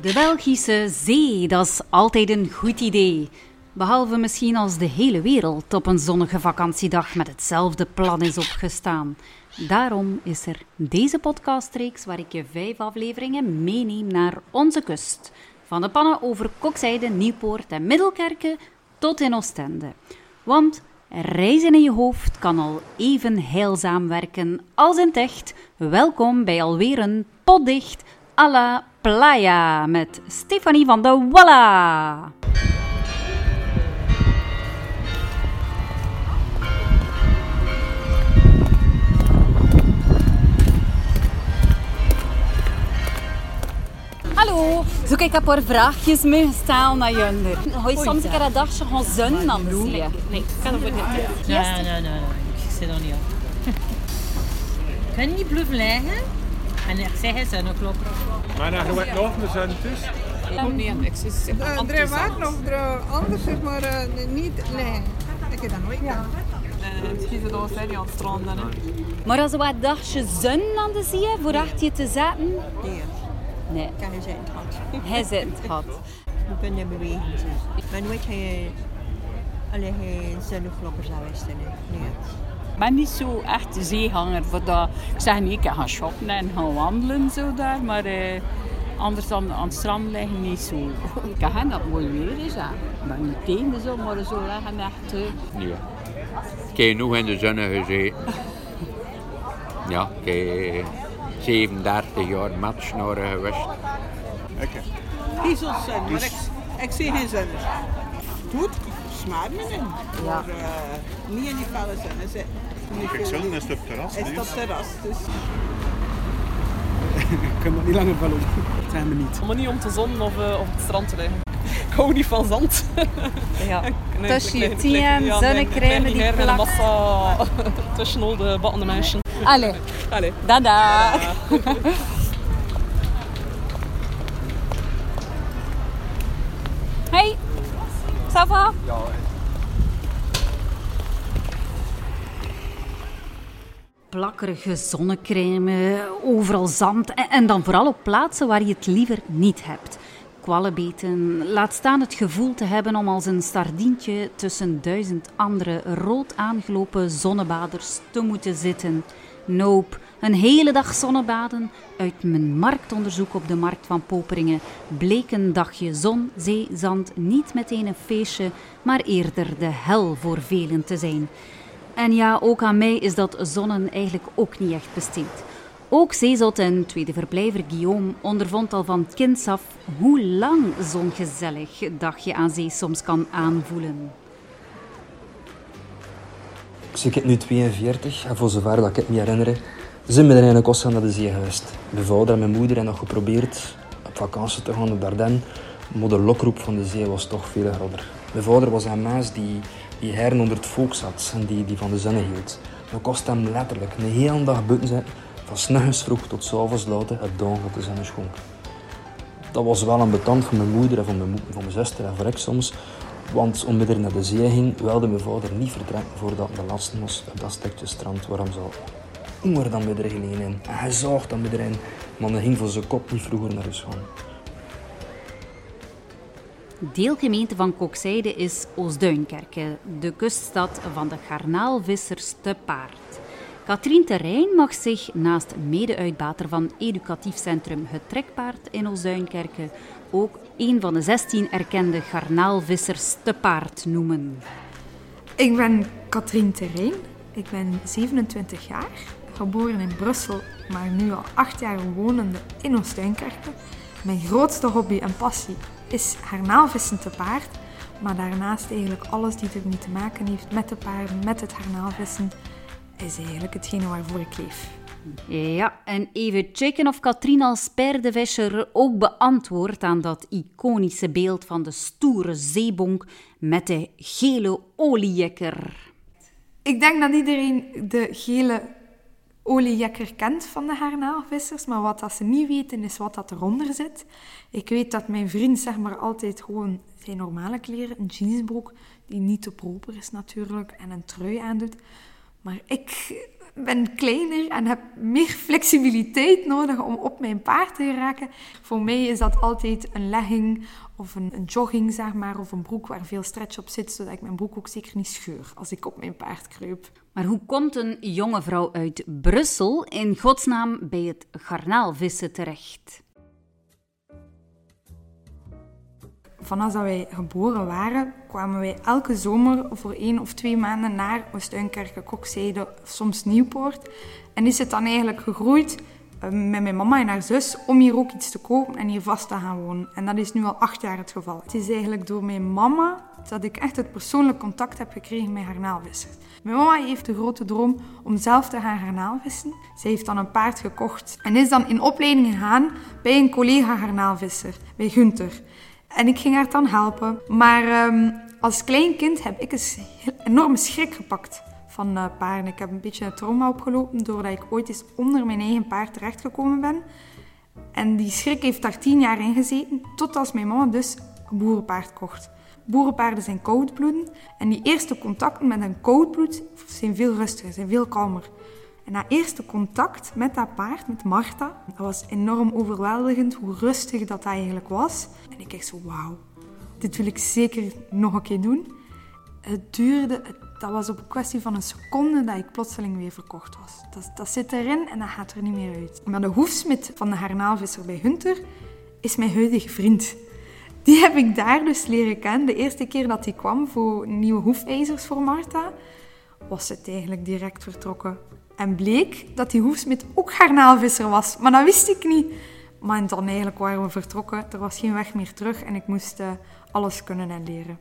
De Belgische zee, dat is altijd een goed idee. Behalve misschien als de hele wereld op een zonnige vakantiedag met hetzelfde plan is opgestaan. Daarom is er deze podcastreeks waar ik je vijf afleveringen meeneem naar onze kust. Van de pannen over Kokzijde, Nieuwpoort en Middelkerken tot in Oostende. Want reizen in je hoofd kan al even heilzaam werken als in het echt. Welkom bij alweer een potdicht à la playa met Stefanie van de Walla. Hallo, zoek ik heb een vraagjes mee stellen naar Junder. Ga je soms een keer een dagje gaan aan de zee? Nee, ik kan voor niet. Nee, nee, nee, nee. Ik zit er niet op. Kan je niet blijven liggen? En ik zeg het, een klok. Maar dan wordt nog een zon tussen. Ik ook niet. Ik zit Uh, er waren er anders is, maar uh, niet liggen. Ik heb dat nooit gedaan. Zijn aan het. Maar als we wat dagje zonnen aan de zee, voor achter je te zetten? Nee, Nee, kan je zijn gehad. hij zit het gehad. Je kunt je bewegen. Maar nooit geen, alleen zonnevlokkers geweest. Nee. Ik ben niet zo echt de zeehanger. Voor dat, ik zeg niet, ik kan gaan shoppen en gaan wandelen zo daar, maar eh, anders dan aan het strand liggen niet zo. Ik kan dat het mooi weer is. Hè. Ik ben niet tegen de zon, maar zo liggen echt. eh, Ja. Ik heb genoeg in de zon gezeten. Ja, ik heb 37 jaar matchsnoren geweest. Kiezels zijn, maar ik, ik zie geen zon. Goed, smaakt me niet. Maar uh, niet in die felle zon. Niet Kijk, veel- zon is het op het terras. is dat terras. Dus. Ik kan dat niet langer vallen. Dat zijn we niet. Maar niet om te zonnen of eh, op het strand te liggen. Ik hou niet van zand. Ja. Nee, Tussen je tien, ja, nee, zonnecrème lig die plakt. massa tussen al de battende mensen. Allee, Allee. dada. Hey, ça va? Plakkerige zonnecrème, overal zand en, en dan vooral op plaatsen waar je het liever niet hebt. Kwallenbeten, laat staan het gevoel te hebben om als een sardientje tussen duizend andere rood aangelopen zonnebaders te moeten zitten. Nope, een hele dag zonnebaden. Uit mijn marktonderzoek op de markt van Poperingen bleek een dagje zon, zee, zand niet meteen een feestje, maar eerder de hel voor velen te zijn. En ja, ook aan mij is dat zonnen eigenlijk ook niet echt besteed. Ook zeezot en tweede verblijver Guillaume ondervond al van kinds af hoe lang zo'n gezellig dagje aan zee soms kan aanvoelen. Dus ik heb nu 42 en voor zover dat ik het me herinner, zijn we er eigenlijk ook naar de zee geweest. Mijn vader en mijn moeder hebben nog geprobeerd op vakantie te gaan op Dardenne, maar de lokroep van de zee was toch veel groter. Mijn vader was een mens die, die heren onder het volk zat en die, die van de zonne hield. Dat kost hem letterlijk een hele dag buiten zitten, van 's nachts vroeg tot 's avonds laat, het dagen tot de zonne schonk. Dat was wel een betant van mijn moeder en van mijn, van mijn zuster en voor ik soms. Want om naar de zee ging, wilde mijn vader niet vertrekken voordat de laatste was op dat stukje strand waar hem zo honger dan er gelegen in. En hij zag dan bij erin, maar hij ging voor zijn kop niet vroeger naar huis gaan. Deelgemeente van Kokzijde is Oostduinkerke, de kuststad van de garnaalvissers te paard. Katrien Terrein mag zich naast mede-uitbater van educatief centrum Het Trekpaard in Oostduinkerke ook een van de 16 erkende garnaalvissers te paard noemen. Ik ben Katrien Terrein. Ik ben 27 jaar, geboren in Brussel, maar nu al acht jaar wonende in Oost-Duinkerke. Mijn grootste hobby en passie is garnaalvissen te paard, maar daarnaast eigenlijk alles die ermee te maken heeft met de paarden, met het garnaalvissen, is eigenlijk hetgene waarvoor ik leef. Ja, en even checken of Katrien als paardenvisser ook beantwoordt aan dat iconische beeld van de stoere zeebonk met de gele oliejekker. Ik denk dat iedereen de gele oliejekker kent van de garnaalvissers, maar wat dat ze niet weten is wat dat eronder zit. Ik weet dat mijn vriend zeg maar altijd gewoon zijn normale kleren, een jeansbroek die niet te proper is natuurlijk en een trui aandoet. Maar ik ben kleiner en heb meer flexibiliteit nodig om op mijn paard te geraken. Voor mij is dat altijd een legging of een, een, jogging, zeg maar, of een broek waar veel stretch op zit, zodat ik mijn broek ook zeker niet scheur als ik op mijn paard kruip. Maar hoe komt een jonge vrouw uit Brussel in godsnaam bij het garnaalvissen terecht? Vanaf dat wij geboren waren, kwamen wij elke zomer voor één of twee maanden naar Oostuinkerke, Kokzijde of soms Nieuwpoort. En is het dan eigenlijk gegroeid met mijn mama en haar zus om hier ook iets te kopen en hier vast te gaan wonen. En dat is nu al acht jaar het geval. Het is eigenlijk door mijn mama dat ik echt het persoonlijk contact heb gekregen met garnaalvissers. Mijn mama heeft de grote droom om zelf te gaan garnaalvissen. Zij heeft dan een paard gekocht en is dan in opleiding gegaan bij een collega garnaalvisser, bij Gunther. En ik ging haar dan helpen. Maar um, als klein kind heb ik een enorme schrik gepakt van uh, paarden. Ik heb een beetje een trauma opgelopen doordat ik ooit eens onder mijn eigen paard terechtgekomen ben. En die schrik heeft daar tien jaar in gezeten, tot als mijn mama dus een boerenpaard kocht. Boerenpaarden zijn koudbloeden en die eerste contacten met een koudbloed zijn veel rustiger, zijn veel kalmer. En na eerste contact met dat paard, met Marta, dat was enorm overweldigend hoe rustig dat, dat eigenlijk was. En ik dacht zo, wauw, dit wil ik zeker nog een keer doen. Het duurde, dat was op een kwestie van een seconde dat ik plotseling weer verkocht was. Dat, dat zit erin en dat gaat er niet meer uit. Maar de hoefsmid van de garnaalvisser bij Hunter is mijn huidige vriend. Die heb ik daar dus leren kennen. De eerste keer dat hij kwam voor nieuwe hoefijzers voor Marta, was het eigenlijk direct vertrokken. En bleek dat die hoefsmid ook garnaalvisser was. Maar dat wist ik niet. Maar dan eigenlijk waren we vertrokken. Er was geen weg meer terug en ik moest uh, alles kunnen en leren.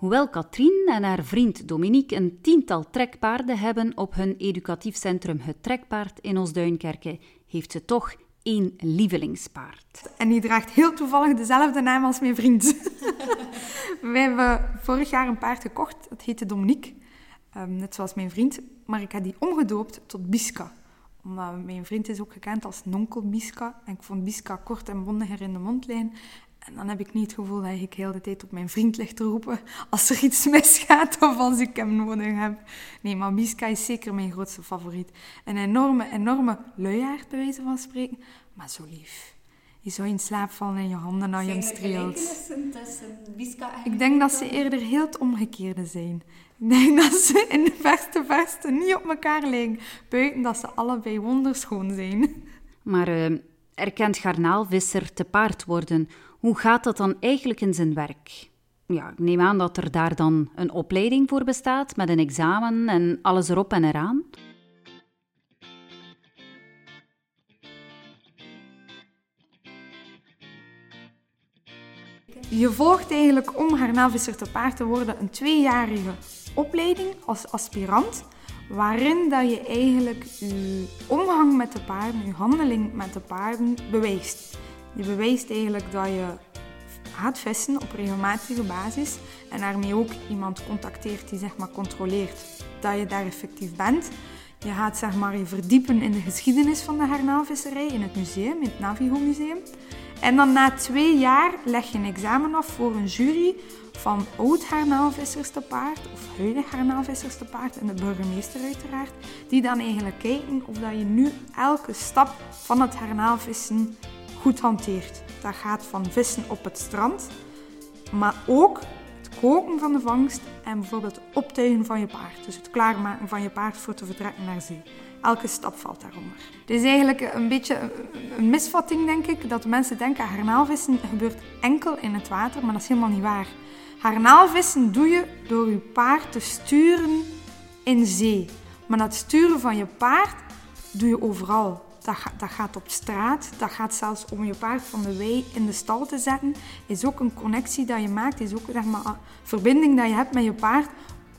Hoewel Katrien en haar vriend Dominique een tiental trekpaarden hebben op hun educatief centrum Het Trekpaard in Osduinkerke, heeft ze toch één lievelingspaard. En die draagt heel toevallig dezelfde naam als mijn vriend. We hebben vorig jaar een paard gekocht, dat heette Dominique. Um, net zoals mijn vriend. Maar ik heb die omgedoopt tot Biska. Omdat mijn vriend is ook gekend als nonkel Biska. En ik vond Biska kort en bondiger in de mondlijn. En dan heb ik niet het gevoel dat ik heel de tijd op mijn vriend ligt te roepen als er iets misgaat of als ik hem nodig heb. Nee, maar Biska is zeker mijn grootste favoriet. Een enorme, enorme luiaard, bij wijze van spreken, maar zo lief. Je zou in slaap vallen en je handen naar je streelt. Ik denk dat ze eerder heel het omgekeerde zijn. Ik denk dat ze in de verste verste niet op elkaar lijken. Buiten dat ze allebei wonderschoon zijn. Maar uh, erkent garnaalvisser te paard worden, hoe gaat dat dan eigenlijk in zijn werk? Ja, ik neem aan dat er daar dan een opleiding voor bestaat, met een examen en alles erop en eraan. Je volgt eigenlijk om garnaalvisser te paard te worden een tweejarige opleiding als aspirant, waarin dat je eigenlijk je omgang met de paarden, je handeling met de paarden bewijst. Je bewijst eigenlijk dat je gaat vissen op regelmatige basis en daarmee ook iemand contacteert die zeg maar controleert dat je daar effectief bent. Je gaat zeg maar je verdiepen in de geschiedenis van de garnaalvisserij in het museum, in het Navigo Museum. En dan na twee jaar leg je een examen af voor een jury van oud garnaalvissers te paard of huidig garnaalvissers te paard en de burgemeester uiteraard, die dan eigenlijk kijken of dat je nu elke stap van het garnaalvissen goed hanteert. Dat gaat van vissen op het strand, maar ook het koken van de vangst en bijvoorbeeld het optuigen van je paard. Dus het klaarmaken van je paard voor te vertrekken naar zee. Elke stap valt daaronder. Het is eigenlijk een beetje een misvatting, denk ik, dat mensen denken garnaalvissen gebeurt enkel in het water, maar dat is helemaal niet waar. Garnaalvissen doe je door je paard te sturen in zee. Maar dat sturen van je paard doe je overal. Dat, gaat op straat, dat gaat zelfs om je paard van de wei in de stal te zetten. Is ook een connectie dat je maakt, is ook zeg maar, een verbinding dat je hebt met je paard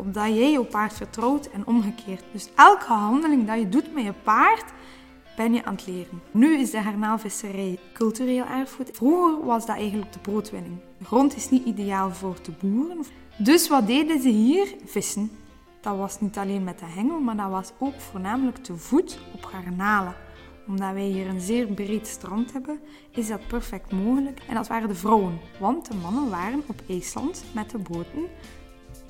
opdat jij je paard vertrouwt en omgekeerd. Dus elke handeling dat je doet met je paard, ben je aan het leren. Nu is de garnaalvisserij cultureel erfgoed. Vroeger was dat eigenlijk de broodwinning. De grond is niet ideaal voor te boeren. Dus wat deden ze hier? Vissen. Dat was niet alleen met de hengel, maar dat was ook voornamelijk te voet op garnalen. Omdat wij hier een zeer breed strand hebben, is dat perfect mogelijk. En dat waren de vrouwen, want de mannen waren op IJsland met de boten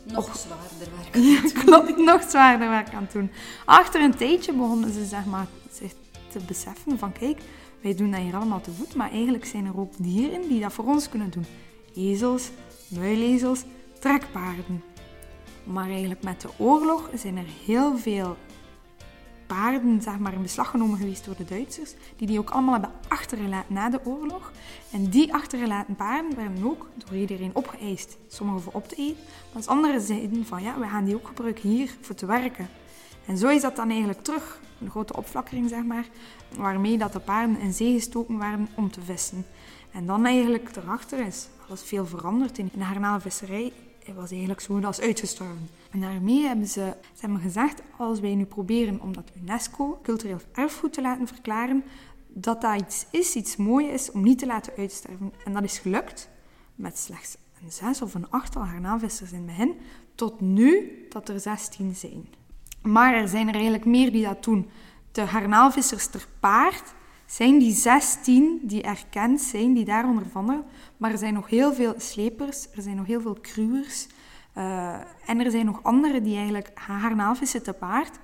Nog zwaarder werk. Ja, klopt, nog zwaarder werk aan het doen. Achter een tijdje begonnen ze zeg maar, zich te beseffen van kijk, wij doen dat hier allemaal te voet, maar eigenlijk zijn er ook dieren die dat voor ons kunnen doen. Ezels, muilezels, trekpaarden. Maar eigenlijk met de oorlog zijn er heel veel paarden zeg maar, in beslag genomen geweest door de Duitsers, die die ook allemaal hebben achtergelaten na de oorlog. En die achtergelaten paarden werden ook door iedereen opgeëist. Sommigen voor op te eten, maar anderen zeiden van ja, we gaan die ook gebruiken hier voor te werken. En zo is dat dan eigenlijk terug, een grote opflakkering zeg maar, waarmee dat de paarden in zee gestoken waren om te vissen. En dan eigenlijk erachter is alles veel veranderd in de garnalenvisserij hij was eigenlijk zo als uitgestorven. En daarmee hebben ze, ze hebben gezegd, als wij nu proberen om dat UNESCO cultureel erfgoed te laten verklaren, dat dat iets is, iets moois is om niet te laten uitsterven. En dat is gelukt met slechts een zes of een achttal garnaalvissers in het begin, tot nu dat er zestien zijn. Maar er zijn er eigenlijk meer die dat doen. De garnaalvissers ter paard zijn die 16 die erkend zijn, die daaronder vallen. Maar er zijn nog heel veel slepers, er zijn nog heel veel cruwers. Uh, en er zijn nog anderen die eigenlijk garnaalvissen te paard.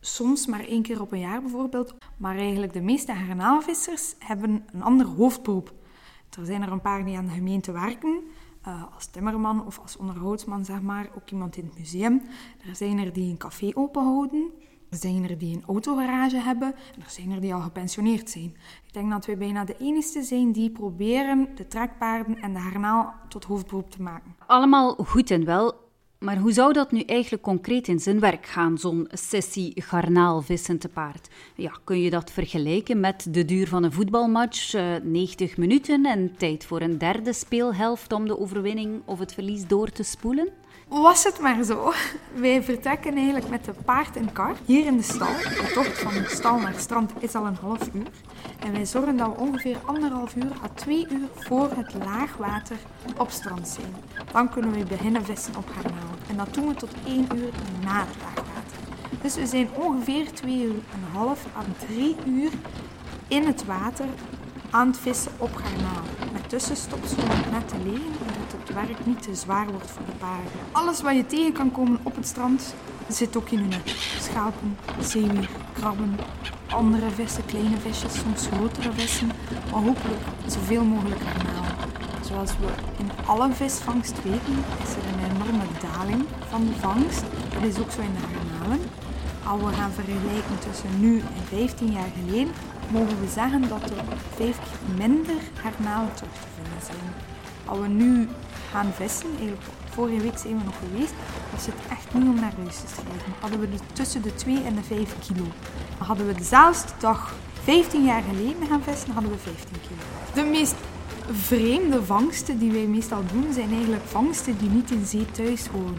Soms maar één keer op een jaar bijvoorbeeld. Maar eigenlijk de meeste garnaalvissers hebben een ander hoofdberoep. Er zijn er een paar die aan de gemeente werken. Uh, als timmerman of als onderhoudsman, zeg maar. Ook iemand in het museum. Er zijn er die een café openhouden. Er zijn er die een autogarage hebben en er zijn er die al gepensioneerd zijn. Ik denk dat wij bijna de enige zijn die proberen de trekpaarden en de harnaal tot hoofdberoep te maken. Allemaal goed en wel, maar hoe zou dat nu eigenlijk concreet in zijn werk gaan, zo'n sessie garnaalvissen te paard? Ja, kun je dat vergelijken met de duur van een voetbalmatch, 90 eh, minuten en tijd voor een derde speelhelft om de overwinning of het verlies door te spoelen? Was het maar zo. Wij vertrekken eigenlijk met de paard en kar hier in de stal. De tocht van stal naar strand is al een half uur. En wij zorgen dat we ongeveer anderhalf uur à twee uur voor het laagwater op strand zijn. Dan kunnen we beginnen vissen op garnaal. En dat doen we tot één uur na het laagwater. Dus we zijn ongeveer twee uur en een half à drie uur in het water aan het vissen op garnaal. Met tussenstops om het net te legen, zodat het werk niet te zwaar wordt voor de paarden. Alles wat je tegen kan komen op het strand zit ook in hun net. Schalpen, zeewier, krabben, andere vissen, kleine visjes, soms grotere vissen, maar hopelijk zoveel mogelijk garnaal. Zoals we in alle visvangst weten, is er een enorme daling van de vangst. Dat is ook zo in de garnalen. Als we gaan vergelijken tussen nu en 15 jaar geleden, mogen we zeggen dat er vijf keer minder terug te vinden zijn. Als we nu gaan vissen, eigenlijk vorige week zijn we nog geweest, was het echt niet om naar huis te schrijven. Hadden we tussen de 2 en de 5 kilo. Hadden we dezelfde dag 15 jaar geleden gaan vissen, hadden we 15 kilo. De meest vreemde vangsten die wij meestal doen, zijn eigenlijk vangsten die niet in zee thuis horen.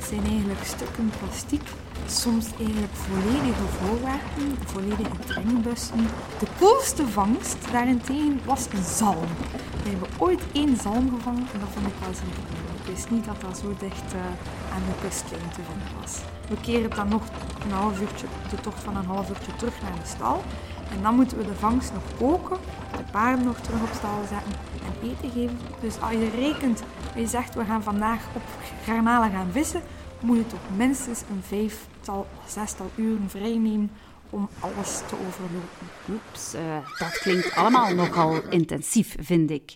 Het zijn eigenlijk stukken plastic soms eigenlijk volledige voorwerpen, volledige drinkbussen. De coolste vangst daarentegen was een zalm. We hebben ooit één zalm gevangen en dat vond ik wel zeer cool. Ik wist niet dat dat zo dicht uh, aan de kustlijn te vinden was. We keren dan nog een half uurtje, de tocht van een half uurtje terug naar de stal. En dan moeten we de vangst nog koken, de paarden nog terug op stal zetten en eten geven. Dus als je rekent, je zegt we gaan vandaag op garnalen gaan vissen, moet je toch minstens een vijftal, zestal uren vrijnemen om alles te overlopen. Oeps, uh, dat klinkt allemaal nogal intensief, vind ik.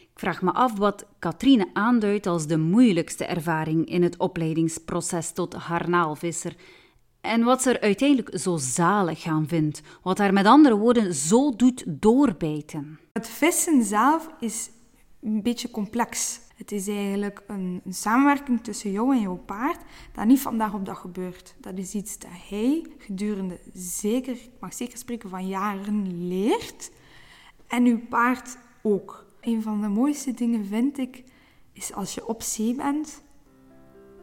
Ik vraag me af wat Katrine aanduidt als de moeilijkste ervaring in het opleidingsproces tot harnaalvisser. En wat ze er uiteindelijk zo zalig aan vindt. Wat haar met andere woorden zo doet doorbijten. Het vissen zelf is een beetje complex. Het is eigenlijk een, een, samenwerking tussen jou en jouw paard dat niet vandaag op dag gebeurt. Dat is iets dat hij gedurende zeker, ik mag zeker spreken van jaren, leert. En uw paard ook. Een van de mooiste dingen vind ik, is als je op zee bent,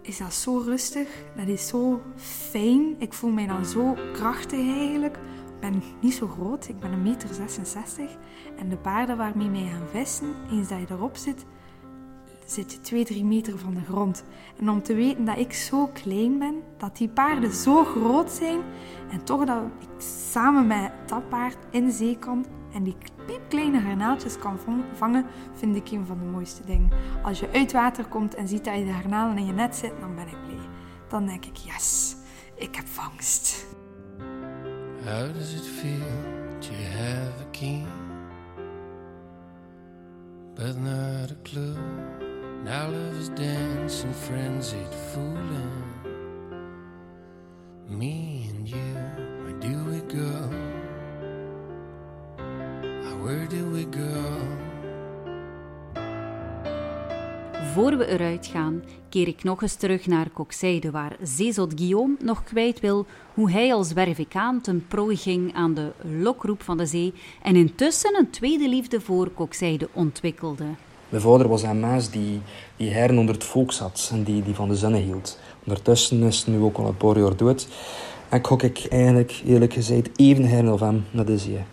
is dat zo rustig. Dat is zo fijn. Ik voel mij dan zo krachtig eigenlijk. Ik ben niet zo groot, ik ben een meter 66. En de paarden waarmee wij gaan vissen, eens dat je erop zit, zit je 2, 3 meter van de grond. En om te weten dat ik zo klein ben, dat die paarden zo groot zijn en toch dat ik samen met dat paard in zee kan en die piepkleine garnaaltjes kan vangen, vind ik een van de mooiste dingen. Als je uit water komt en ziet dat je de garnalen in je net zit, dan ben ik blij. Dan denk ik, yes, ik heb vangst. How does it feel to have a king? But not a clue. Now love is dancing, frenzied, fooling. Me and you, where do we go? Where do we go? Voor we eruit gaan, keer ik nog eens terug naar Kokzijde, waar Zezot Guillaume nog kwijt wil hoe hij als wervikaan ten prooi ging aan de lokroep van de zee en intussen een tweede liefde voor Kokzijde ontwikkelde. Mijn vader was een maas die, die heren onder het volk zat en die, die van de zonne hield. Ondertussen is hij nu ook al een paar jaar dood. En ik ik eigenlijk, eerlijk gezegd, even heren of hem naar de zee.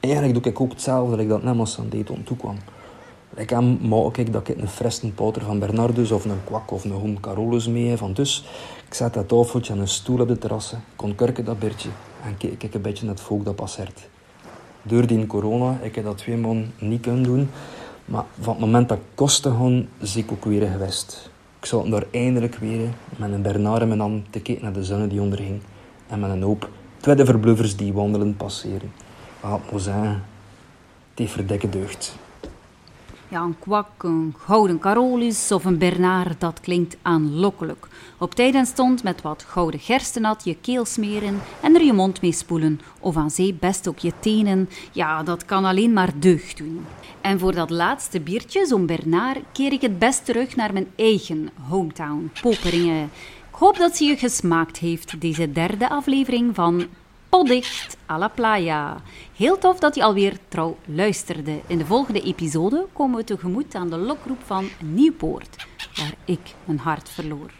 Eigenlijk doe ik ook hetzelfde dat ik dat net aan deed toen toekwam. Ik hem maak ik dat ik een frisse poter van Bernardus of een kwak of een hond Carolus mee van dus. Ik zet dat tafeltje en een stoel op de terrasse, kon kurken dat bertje en keek ik een beetje naar het volk dat passeert. Door die corona, ik heb dat twee maanden niet kunnen doen, maar van het moment dat kosten gaan, zie ik ook weer geweest. Ik zat daar eindelijk weer met een Bernard in mijn hand te kijken naar de zon die onderging en met een hoop tweede verbluffers die wandelen passeren. Wat het heeft verdekken deugd. Ja, een kwak, een gouden Carolus of een Bernard, dat klinkt aanlokkelijk. Op tijd en stond met wat gouden gerstenat je keel smeren en er je mond mee spoelen. Of aan zee best ook je tenen. Ja, dat kan alleen maar deugd doen. En voor dat laatste biertje, zo'n Bernard, keer ik het best terug naar mijn eigen hometown, Poperingen. Ik hoop dat ze je gesmaakt heeft, deze derde aflevering van Poddicht à la playa. Heel tof dat je alweer trouw luisterde. In de volgende episode komen we tegemoet aan de lokroep van Nieuwpoort, waar ik mijn hart verloor.